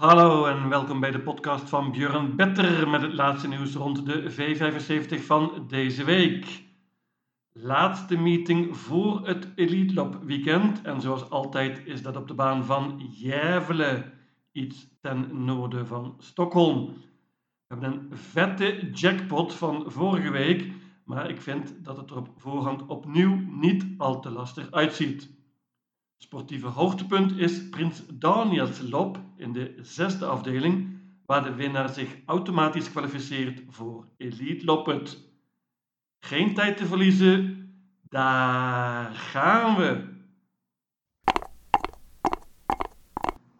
Hallo en welkom bij de podcast van Björn Better met het laatste nieuws rond de V75 van deze week. Laatste meeting voor het Elite Lop weekend en zoals altijd is dat op de baan van Gävle, iets ten noorden van Stockholm. We hebben een vette jackpot van vorige week, maar ik vind dat het er op voorhand opnieuw niet al te lastig uitziet. Sportieve hoogtepunt is Prins Daniels Lop in de zesde afdeling, waar de winnaar zich automatisch kwalificeert voor Elite Loppet. Geen tijd te verliezen, daar gaan we!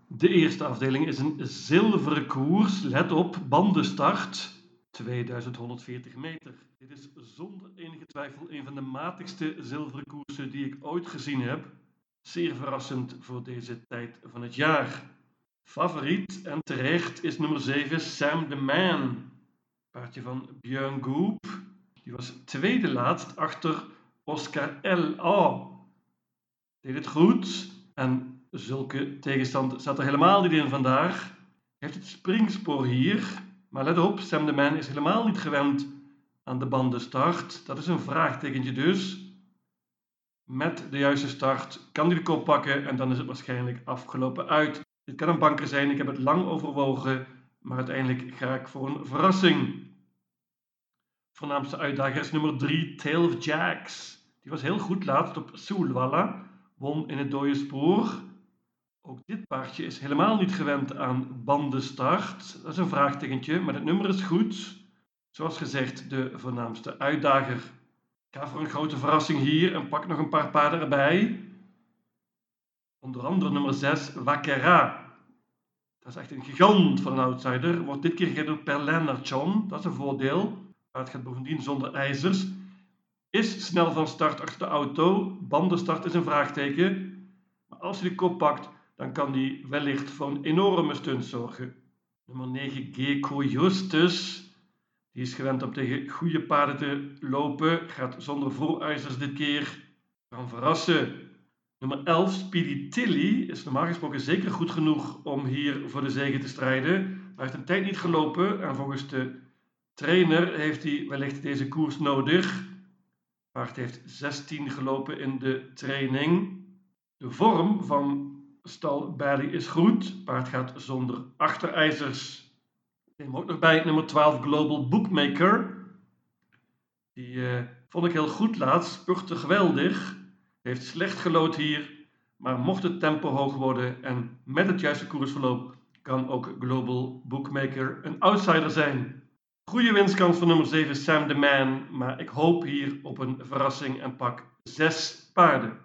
De eerste afdeling is een zilveren koers. Let op, bandenstart 2140 meter. Dit is zonder enige twijfel een van de matigste zilveren koersen die ik ooit gezien heb. Zeer verrassend voor deze tijd van het jaar. Favoriet en terecht is nummer 7 Sam the Man. Paardje van Björn Goop. Die was tweede laatst achter Oscar L.A. Deed het goed en zulke tegenstand zat er helemaal niet in vandaag. Heeft het springspoor hier. Maar let op, Sam the Man is helemaal niet gewend aan de bandenstart. Dat is een vraagtekentje dus met de juiste start kan hij de kop pakken en dan is het waarschijnlijk afgelopen uit. Dit kan een banker zijn, ik heb het lang overwogen, maar uiteindelijk ga ik voor een verrassing. Voornaamste uitdager is nummer 3, Tail of Jacks. Die was heel goed laatst op Soelwalla, won in het dode spoor. Ook dit paardje is helemaal niet gewend aan bandenstart. Dat is een vraagtekentje, maar het nummer is goed. Zoals gezegd, de voornaamste uitdager. Ga voor een grote verrassing hier en pak nog een paar paarden erbij. Onder andere nummer 6, Wakera. Dat is echt een gigant van een outsider. Wordt dit keer gereden per Lennartson. Dat is een voordeel. Maar het gaat bovendien zonder ijzers. Is snel van start achter de auto. Bandenstart is een vraagteken. Maar als hij de kop pakt, dan kan hij wellicht voor een enorme stunt zorgen. Nummer 9, Gecko Justus. Die is gewend om tegen goede paarden te lopen. Gaat zonder voorijzers dit keer. Kan verrassen. Nummer 11, Speedy Tilly, is normaal gesproken zeker goed genoeg om hier voor de zege te strijden. Maar heeft een tijd niet gelopen en volgens de trainer heeft hij wellicht deze koers nodig. Paard heeft 16 gelopen in de training. De vorm van stal Bailey is goed. Paard gaat zonder achterijzers neem ook nog bij nummer 12 Global Bookmaker. Die uh, vond ik heel goed laatst, spurte geweldig. Heeft slecht gelood hier, maar mocht het tempo hoog worden en met het juiste koersverloop kan ook Global Bookmaker een outsider zijn. Goede winstkans voor nummer 7 Sam the Man, maar ik hoop hier op een verrassing en pak 6 paarden.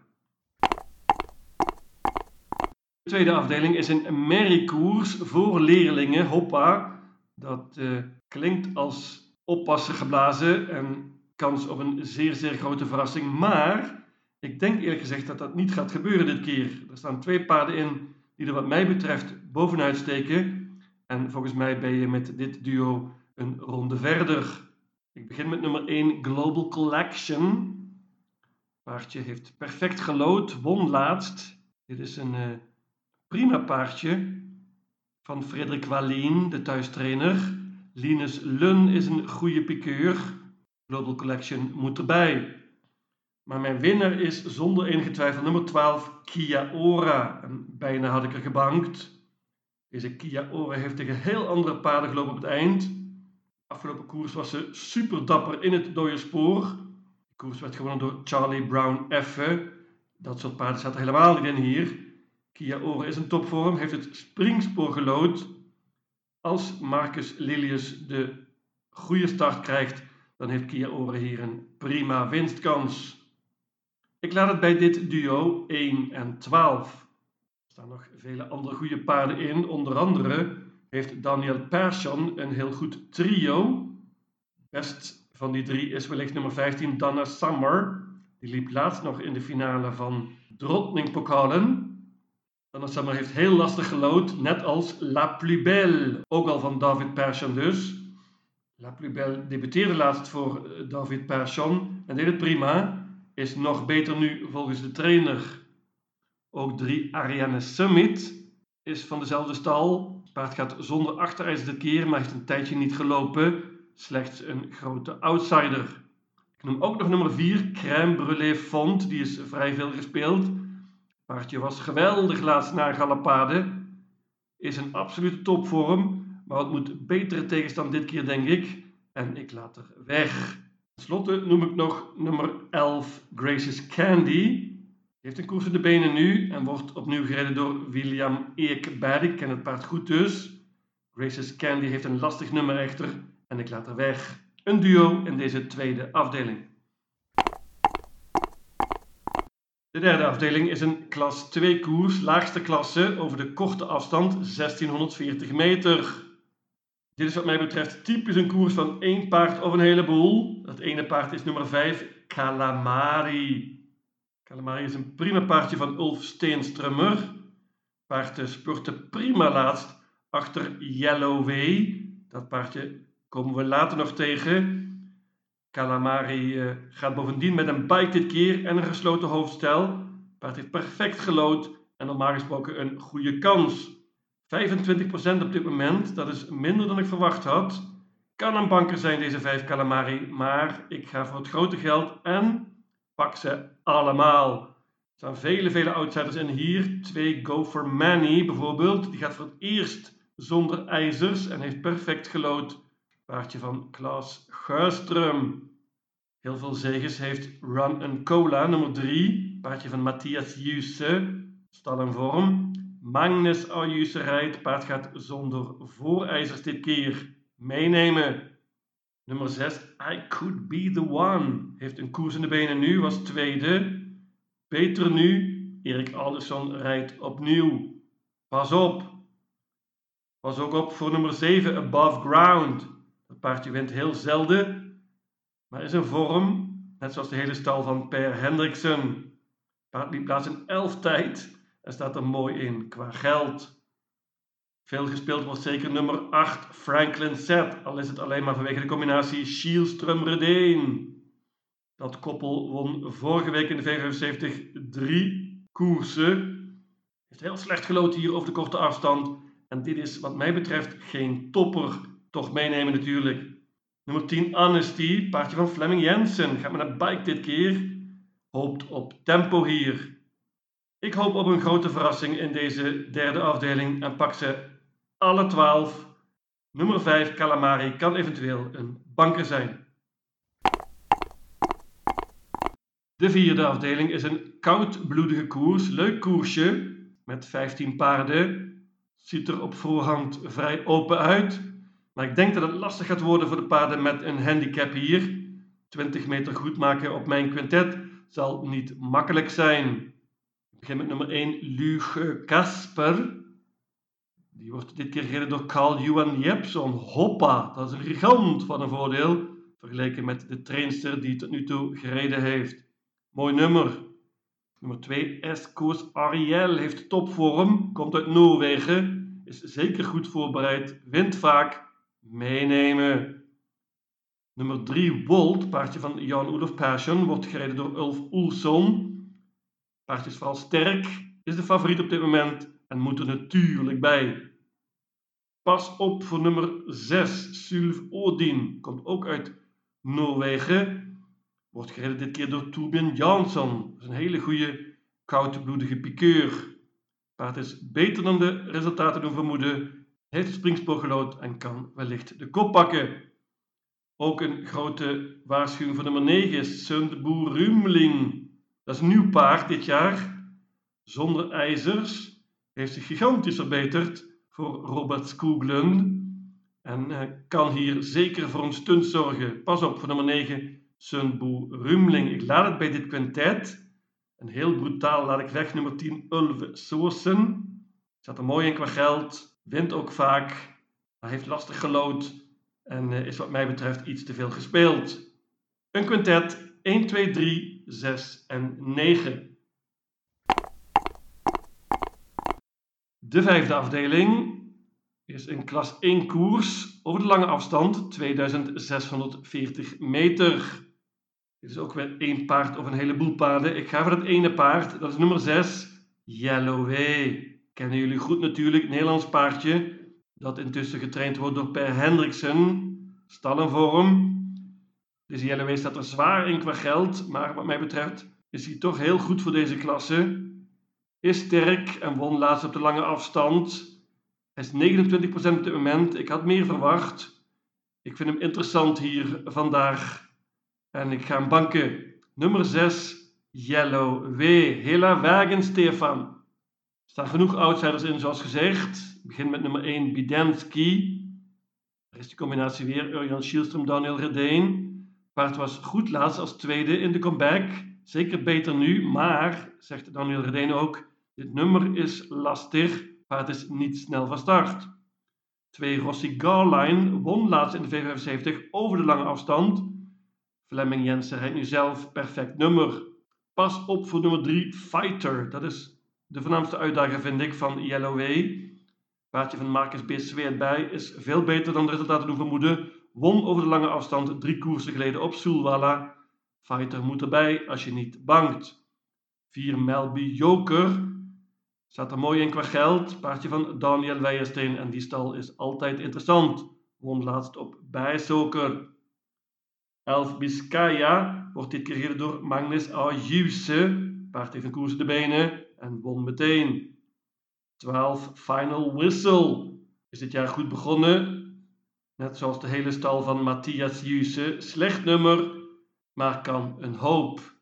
De tweede afdeling is een merriekoers voor leerlingen, hoppa. Dat uh, klinkt als oppassen geblazen en kans op een zeer, zeer grote verrassing. Maar ik denk eerlijk gezegd dat dat niet gaat gebeuren dit keer. Er staan twee paarden in die er wat mij betreft bovenuit steken. En volgens mij ben je met dit duo een ronde verder. Ik begin met nummer 1, Global Collection. Paardje heeft perfect gelood, won laatst. Dit is een uh, prima paardje van Frederik Wallien, de thuistrainer. Linus Lun is een goede piqueur. Global Collection moet erbij. Maar mijn winnaar is zonder enige twijfel nummer 12, Kia Ora. En bijna had ik er gebankt. Deze Kia Ora heeft tegen heel andere paarden gelopen op het eind. Afgelopen koers was ze super dapper in het dode spoor. De koers werd gewonnen door Charlie Brown Effe. Dat soort paarden zaten helemaal niet in hier. Kia Ore is een topvorm, heeft het springspoor gelood. Als Marcus Lilius de goede start krijgt, dan heeft Kia Ore hier een prima winstkans. Ik laat het bij dit duo 1 en 12. Er staan nog vele andere goede paarden in. Onder andere heeft Daniel Persson een heel goed trio. Best van die drie is wellicht nummer 15 Dana Summer. Die liep laatst nog in de finale van Drotning Pokalen. Summer heeft heel lastig gelood, net als La Plus Belle, ook al van David Persson dus. La Plus Belle debuteerde laatst voor eh, David Persson en deed het prima. Is nog beter nu volgens de trainer. Ook drie Ariane Summit. is van dezelfde stal. Het paard gaat zonder achterijzer dit keer, maar heeft een tijdje niet gelopen. Slechts een grote outsider. Ik noem ook nog nummer 4, Crème Brûlée Font. Die is vrij veel gespeeld. Paardje was geweldig laatst na Galapade. Is een absolute topvorm, maar het moet betere tegenstand dit keer, denk ik. En ik laat er weg. Ten slotte noem ik nog nummer 11, Grace's Candy. Heeft een koers in de benen nu en wordt opnieuw gereden door William Eekberg. Ik ken het paard goed dus. Grace's Candy heeft een lastig nummer echter en ik laat er weg. Een duo in deze tweede afdeling. De derde afdeling is een klas 2 koers, laagste klasse, over de korte afstand 1640 meter. Dit is wat mij betreft typisch een koers van één paard of een heleboel. Dat ene paard is nummer 5, Calamari. Calamari is een prima paardje van Ulf Steenstrummer. Paard spurte prima laatst achter Yellow Way. Dat paardje komen we later nog tegen. Calamari uh, gaat bovendien met een bike dit keer en een gesloten hoofdstel. Paard heeft perfect gelood en normaal gesproken een goede kans. 25% op dit moment, dat is minder dan ik verwacht had. Kan een banker zijn deze 5 Calamari, maar ik ga voor het grote geld en pak ze allemaal. Er staan vele, vele outsiders in hier. Twee Go for Many bijvoorbeeld. Die gaat voor het eerst zonder ijzers en heeft perfect gelood. Paardje van Klaas Guistrum. Heel veel zegens heeft Run and Cola, nummer 3. Paardje van Matthias Jusse. Stal en vorm. Magnus Ayuse rijdt. Paard gaat zonder voorijzers dit keer. Meenemen. Nummer 6, I Could Be The One. Heeft een koers in de benen nu, was tweede. Beter nu, Erik Alderson rijdt opnieuw. Pas op. Pas ook op voor nummer 7, Above Ground. Dat paardje wint heel zelden, maar is een vorm, net zoals de hele stal van Per Hendriksen. Paard liep plaats in 11 tijd en staat er mooi in qua geld. Veel gespeeld wordt zeker nummer 8, Franklin Set, al is het alleen maar vanwege de combinatie Schielström-Redeen. Dat koppel won vorige week in de 75 drie koersen. Heeft heel slecht geloten hier over de korte afstand. En dit is wat mij betreft geen topper. Toch meenemen natuurlijk. Nummer 10 Honesty, paardje van Fleming Jensen. Gaat met een bike dit keer. Hoopt op tempo hier. Ik hoop op een grote verrassing in deze derde afdeling en pak ze alle 12. Nummer 5 Calamari kan eventueel een banker zijn. De vierde afdeling is een koudbloedige koers. Leuk koersje met 15 paarden. Ziet er op voorhand vrij open uit. Maar ik denk dat het lastig gaat worden voor de paarden met een handicap hier. 20 meter goed maken op mijn quintet zal niet makkelijk zijn. Ik begin met nummer 1 Luge Kasper. Die wordt dit keer gereden door Carl Johan Jepson. Hoppa, dat is een gigant van een voordeel. Vergeleken met de trainster die tot nu toe gereden heeft. Mooi nummer. Nummer 2, Esco's Ariel, heeft topvorm, komt uit Noorwegen, is zeker goed voorbereid, wint vaak, meenemen. Nummer 3, Wold, paardje van Jan Oelof Passion, wordt gereden door Ulf Oelson. Paardje is vooral sterk, is de favoriet op dit moment en moet er natuurlijk bij. Pas op voor nummer 6, Sylv Odin, komt ook uit Noorwegen. Wordt gereden dit keer door Torbjörn Jansson. Dat is een hele goede koudbloedige piqueur. Paard is beter dan de resultaten doen vermoeden. Heeft springspoor gelood en kan wellicht de kop pakken. Ook een grote waarschuwing voor nummer 9 is Sundboer Rumling. Dat is een nieuw paard dit jaar. Zonder ijzers heeft zich gigantisch verbeterd voor Robert Skoglund. En uh, kan hier zeker voor een stunt zorgen. Pas op voor nummer 9, Sunbu Rumling. Ik laat het bij dit quintet. En heel brutaal laat ik weg nummer 10, Ulve Soorsen. Zat er mooi in qua geld. Wint ook vaak. Maar heeft lastig gelood. En uh, is wat mij betreft iets te veel gespeeld. Een quintet 1, 2, 3, 6 en 9. De vijfde afdeling is een klas 1 koers over de lange afstand, 2640 meter. Dit is ook weer één paard of een heleboel paarden. Ik ga voor het ene paard, dat is nummer 6, Yellow Way. Kennen jullie goed natuurlijk, Nederlands paardje, dat intussen getraind wordt door Per Hendriksen, stallenvorm. Deze Yellowway staat er zwaar in qua geld, maar wat mij betreft is hij toch heel goed voor deze klasse. Is sterk en won laatst op de lange afstand. Hij is 29% op dit moment. Ik had meer verwacht. Ik vind hem interessant hier vandaag. En ik ga hem banken. Nummer 6, Yellow W. Hela wagen, Stefan. Staan genoeg outsiders in, zoals gezegd. Begin met nummer 1, Bidensky. Er is de combinatie weer Urjan Schielström, Daniel Redeen. Paard was goed laatst als tweede in de comeback. Zeker beter nu, maar, zegt Daniel Redeen ook, dit nummer is lastig. Paard is niet snel van start. 2 Rossi Garline won laatst in de V75 over de lange afstand. Fleming Jensen rijdt nu zelf perfect nummer. Pas op voor nummer 3 Fighter. Dat is de voornaamste uitdager vind ik van Way. Paardje van Marcus B. Zweert bij is veel beter dan de resultaten doen vermoeden. Won over de lange afstand drie koersen geleden op Sulwala. Fighter moet erbij als je niet bangt. 4 Melby Joker. Staat er mooi in qua geld. Paardje van Daniel Weijersteen en die stal is altijd interessant. Won laatst op Bijsoker. 11 Biscaya wordt dit keer door Magnus Ayuse. Paard heeft een koers in de benen en won meteen. 12 Final Whistle is dit jaar goed begonnen. Net zoals de hele stal van Matthias Juse. Slecht nummer, maar kan een hoop.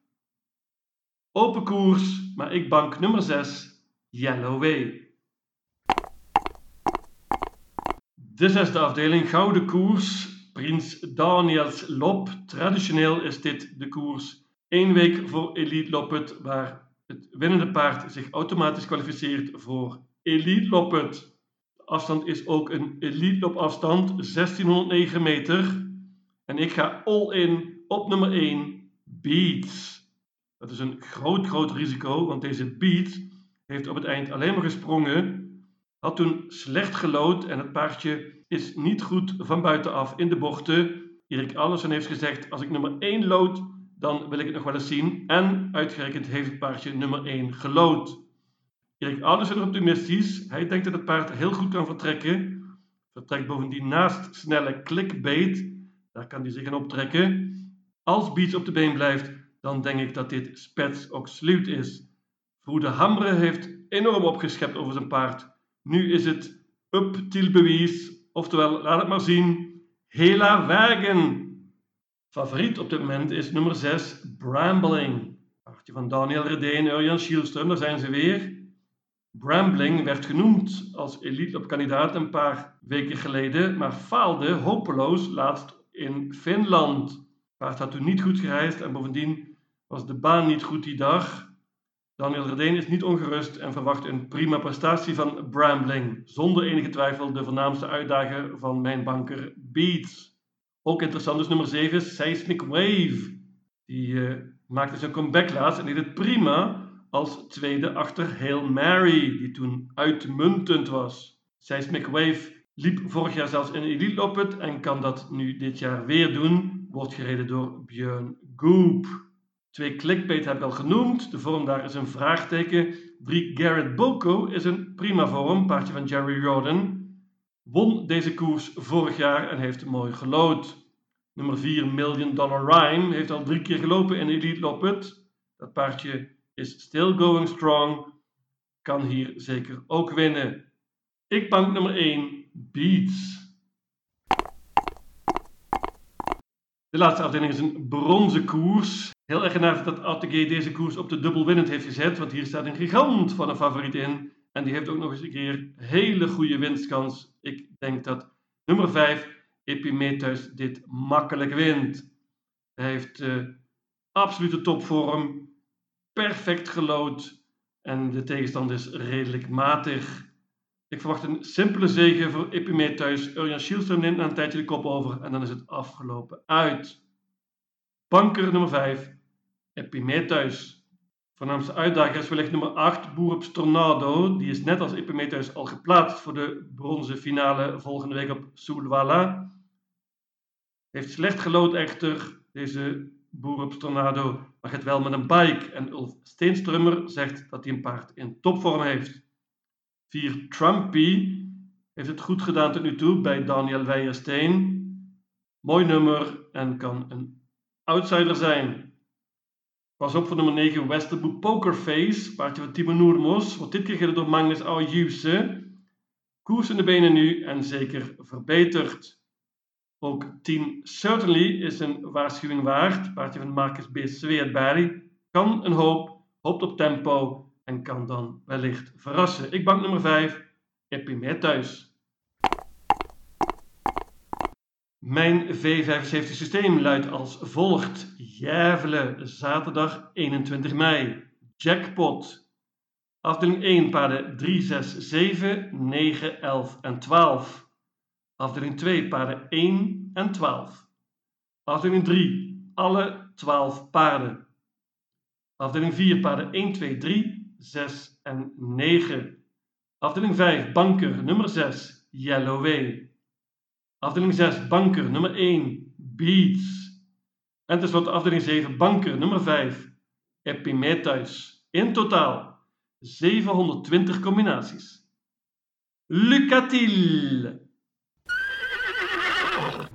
Open koers, maar ik bank nummer 6, Yellow Way. De zesde afdeling, Gouden Koers. Prins Daniels Lop. Traditioneel is dit de koers één week voor Elite Loppet, waar het winnende paard zich automatisch kwalificeert voor Elite Loppet. De afstand is ook een Elite Lop afstand, 1609 meter. En ik ga all in op nummer 1, Beats. Dat is een groot, groot risico, want deze Beats heeft op het eind alleen maar gesprongen. Had toen slecht gelood en het paardje is niet goed van buitenaf in de bochten. Erik Allison heeft gezegd, als ik nummer 1 lood, dan wil ik het nog wel eens zien. En uitgerekend heeft het paardje nummer 1 gelood. Erik Allison is optimistisch. Hij denkt dat het paard heel goed kan vertrekken. Vertrekt bovendien naast snelle clickbait. Daar kan hij zich aan optrekken. Als Beats op de been blijft, dan denk ik dat dit spets ook sluit is. Vroede Hamre heeft enorm opgeschept over zijn paard. Nu is het up til bewijs Oftewel, laat het maar zien. Hela Wagen. Favoriet op dit moment is nummer 6, Brambling. Paardje van Daniel Redeen en Urjan Schielström, daar zijn ze weer. Brambling werd genoemd als elite kandidaat een paar weken geleden, maar faalde hopeloos laatst in Finland. Paard had toen niet goed gereisd en bovendien was de baan niet goed die dag. Daniel Redeen is niet ongerust en verwacht een prima prestatie van Brambling. Zonder enige twijfel de voornaamste uitdager van mijn banker Beats. Ook interessant is nummer 7, Seismic Wave. Die uh, maakte zijn comeback laatst en deed het prima als tweede achter Hail Mary, die toen uitmuntend was. Seismic Wave liep vorig jaar zelfs in Elite Loppet en kan dat nu dit jaar weer doen. Wordt gereden door Björn Goop. Twee clickbait heb ik al genoemd. De vorm daar is een vraagteken. Drie Garrett Boko is een prima vorm, paardje van Jerry Jordan. Won deze koers vorig jaar en heeft mooi gelood. Nummer 4 Million Dollar Rhyme heeft al drie keer gelopen in Elite Loppet. Dat paardje is still going strong. Kan hier zeker ook winnen. Ik bank nummer 1 Beats. De laatste afdeling is een bronzen koers. Heel erg genade dat ATG deze koers op de dubbel winnend heeft gezet, want hier staat een gigant van een favoriet in. En die heeft ook nog eens een keer hele goede winstkans. Ik denk dat nummer 5, Epimetheus, dit makkelijk wint. Hij heeft uh, absolute topvorm, perfect gelood en de tegenstand is redelijk matig. Ik verwacht een simpele zege voor Epimetheus. Urjan Schielström neemt na een tijdje de kop over en dan is het afgelopen uit. Banker nummer 5, Epimetheus. Voornaamste uitdager is wellicht nummer 8, Boer op Stornado. Die is net als Epimetheus al geplaatst voor de bronzen finale volgende week op Sulwala. Heeft slecht gelood echter, deze Boer op Stornado, maar gaat wel met een bike. En Ulf Steenstrummer zegt dat hij een paard in topvorm heeft. 4 Trumpy heeft het goed gedaan tot nu toe bij Daniel Weijersteen. Mooi nummer en kan een outsider zijn. Pas op voor nummer 9 Westerboek Pokerface, paardje van Timo Noermos. Wordt dit keer gereden door Magnus Aujuse. Koers in de benen nu en zeker verbeterd. Ook 10 Certainly is een waarschuwing waard. Paardje van Marcus B. Sweetberry kan een hoop, hoopt op tempo en kan dan wellicht verrassen. Ik bank nummer 5, Epimet thuis. Mijn V75 systeem luidt als volgt. Jævelen, zaterdag 21 mei. Jackpot. Afdeling 1 paarden 3, 6, 7, 9, 11 en 12. Afdeling 2 paarden 1 en 12. Afdeling 3 alle 12 paarden. Afdeling 4 paarden 1, 2, 3, 6 en 9. Afdeling 5 banker nummer 6 Yellow Way. Afdeling 6, banker nummer 1, Beats. En tenslotte afdeling 7, banker nummer 5, Epimetheus. In totaal 720 combinaties. Lucatil.